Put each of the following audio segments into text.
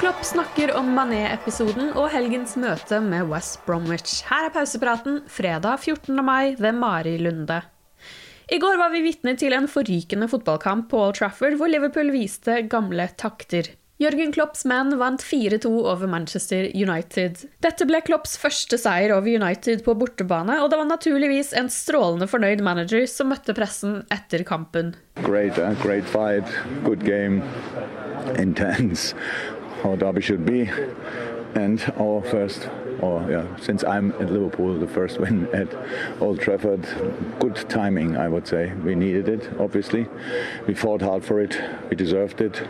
Klopp snakker om Mané-episoden og helgens møte med West Bromwich. Her er pausepraten fredag 14. mai ved Mari Lunde. I går var vi vitne til en forrykende fotballkamp på Old Trafford, hvor Liverpool viste gamle takter. Jørgen Klopps menn vant 4-2 over Manchester United. Dette ble Klopps første seier over United på bortebane, og det var naturligvis en strålende fornøyd manager som møtte pressen etter kampen. Great, uh, great fight, good game, intense, how derby should be, and our first, or yeah, since I'm at Liverpool, the first win at Old Trafford. Good timing, I would say. We needed it, obviously. We fought hard for it. We deserved it,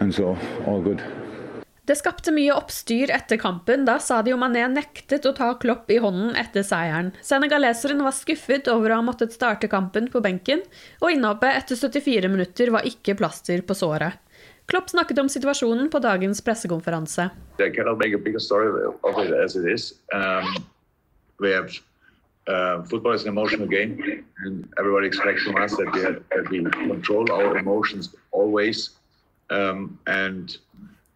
and so all good. Det skapte mye oppstyr etter kampen, da Sadio Mané nektet å ta Klopp i hånden etter seieren. Senegaleseren var skuffet over å ha måttet starte kampen på benken, og innhoppet etter 74 minutter var ikke plaster på såret. Klopp snakket om situasjonen på dagens pressekonferanse. I cannot make a bigger story of it as it is. Um, we have uh, football is an emotional game, and everybody expects from us that we, control our emotions always, um, and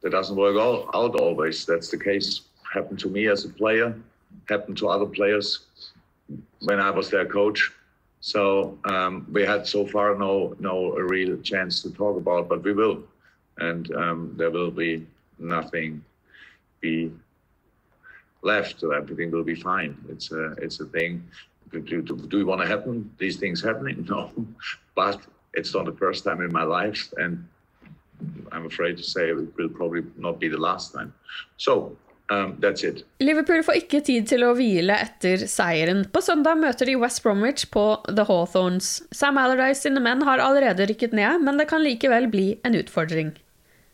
that doesn't work all, out always. That's the case. Happened to me as a player, happened to other players when I was their coach. So um, we had so far no no real chance to talk about, but we will and um, there will be nothing be left. Everything will be fine. It's a it's a thing. Do, do, do we want to happen? These things happening? No, but it's not the first time in my life, and I'm afraid to say it will probably not be the last time. So. Um. Liverpool får ikke tid til å hvile etter seieren. På søndag møter de West Bromwich på The Hawthorns. Sam Allardyce sine menn har allerede rykket ned, men det kan likevel bli en utfordring.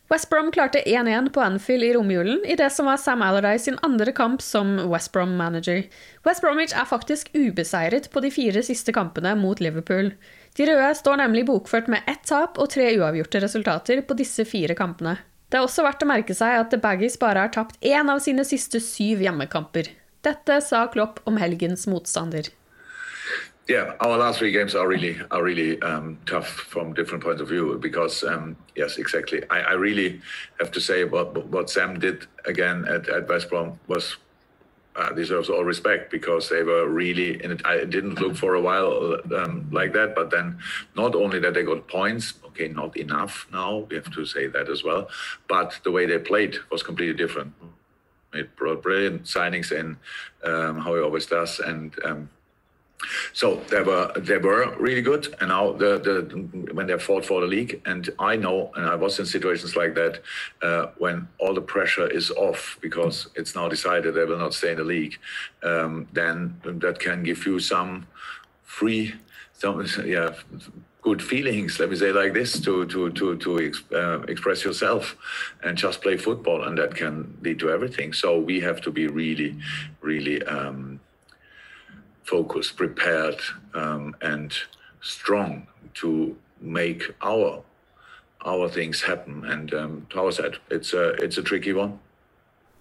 West Brom klarte 1-1 på Anfield i romjulen i det som var Sam Allardyce sin andre kamp som West Brom-manager. West Bromwich er faktisk ubeseiret på de fire siste kampene mot Liverpool. De røde står nemlig bokført med ett tap og tre uavgjorte resultater på disse fire kampene. Det er også verdt å merke seg at The Baggies bare har tapt én av sine siste syv hjemmekamper. Dette sa Klopp om helgens motstander. Yeah, our last three games are really are really um, tough from different points of view because um, yes, exactly. I, I, really have to say what what Sam did again at, at West Brom was uh, deserves all respect because they were really in it. I didn't look for a while um, like that, but then not only that they got points, okay, not enough now. We have to say that as well, but the way they played was completely different. It brought brilliant signings in, um, how he always does, and um, so they were they were really good, and now the, the when they fought for the league, and I know, and I was in situations like that uh, when all the pressure is off because it's now decided they will not stay in the league, um, then that can give you some free, some yeah, good feelings. Let me say like this to to to to uh, express yourself and just play football, and that can lead to everything. So we have to be really, really. Um, focused, prepared, um, and strong to make our our things happen. And um, Tower said, it's a, it's a tricky one.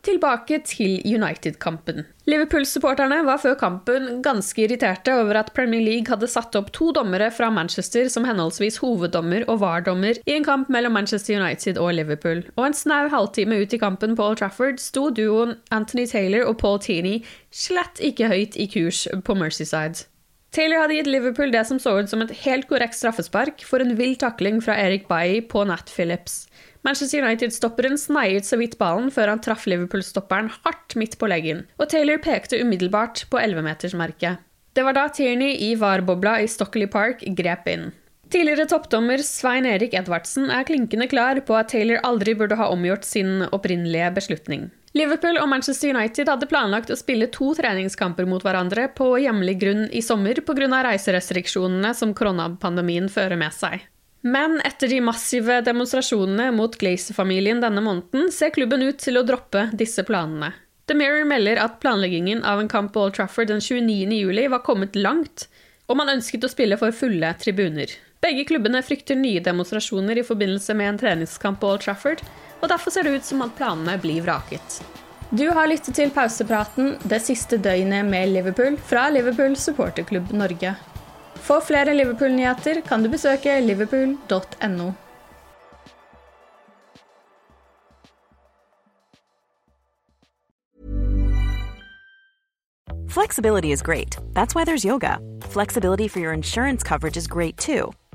Tilbake til United-kampen. Liverpool-supporterne var før kampen ganske irriterte over at Premier League hadde satt opp to dommere fra Manchester som henholdsvis hoveddommer og VAR-dommer i en kamp mellom Manchester United og Liverpool. Og en snau halvtime ut i kampen på Old Trafford sto duoen Anthony Taylor og Paul Tini slett ikke høyt i kurs på Mercyside. Taylor hadde gitt Liverpool det som så ut som et helt korrekt straffespark for en vill takling fra Eric Bailly på Nat Phillips. Manchester United-stopperen sneiet så vidt ballen før han traff Liverpool-stopperen hardt midt på leggen, og Taylor pekte umiddelbart på 11-metersmerket. Det var da Tierney i VAR-bobla i Stockley Park grep inn. Tidligere toppdommer Svein Erik Edvardsen er klinkende klar på at Taylor aldri burde ha omgjort sin opprinnelige beslutning. Liverpool og Manchester United hadde planlagt å spille to treningskamper mot hverandre på hjemlig grunn i sommer pga. reiserestriksjonene som koronapandemien fører med seg. Men etter de massive demonstrasjonene mot Glazer-familien denne måneden, ser klubben ut til å droppe disse planene. The Mirror melder at planleggingen av en kamp på Old Trafford den 29. juli var kommet langt, og man ønsket å spille for fulle tribuner. Begge klubbene frykter nye demonstrasjoner i forbindelse med en treningskamp på Old Trafford, og derfor ser det ut som at planene blir vraket. Du har lyttet til pausepraten det siste døgnet med Liverpool fra Liverpool supporterklubb Norge. For flere Liverpool-nyheter kan du besøke liverpool.no. Flexibility is great. That's why there's yoga. Flexibility for your insurance coverage is great too.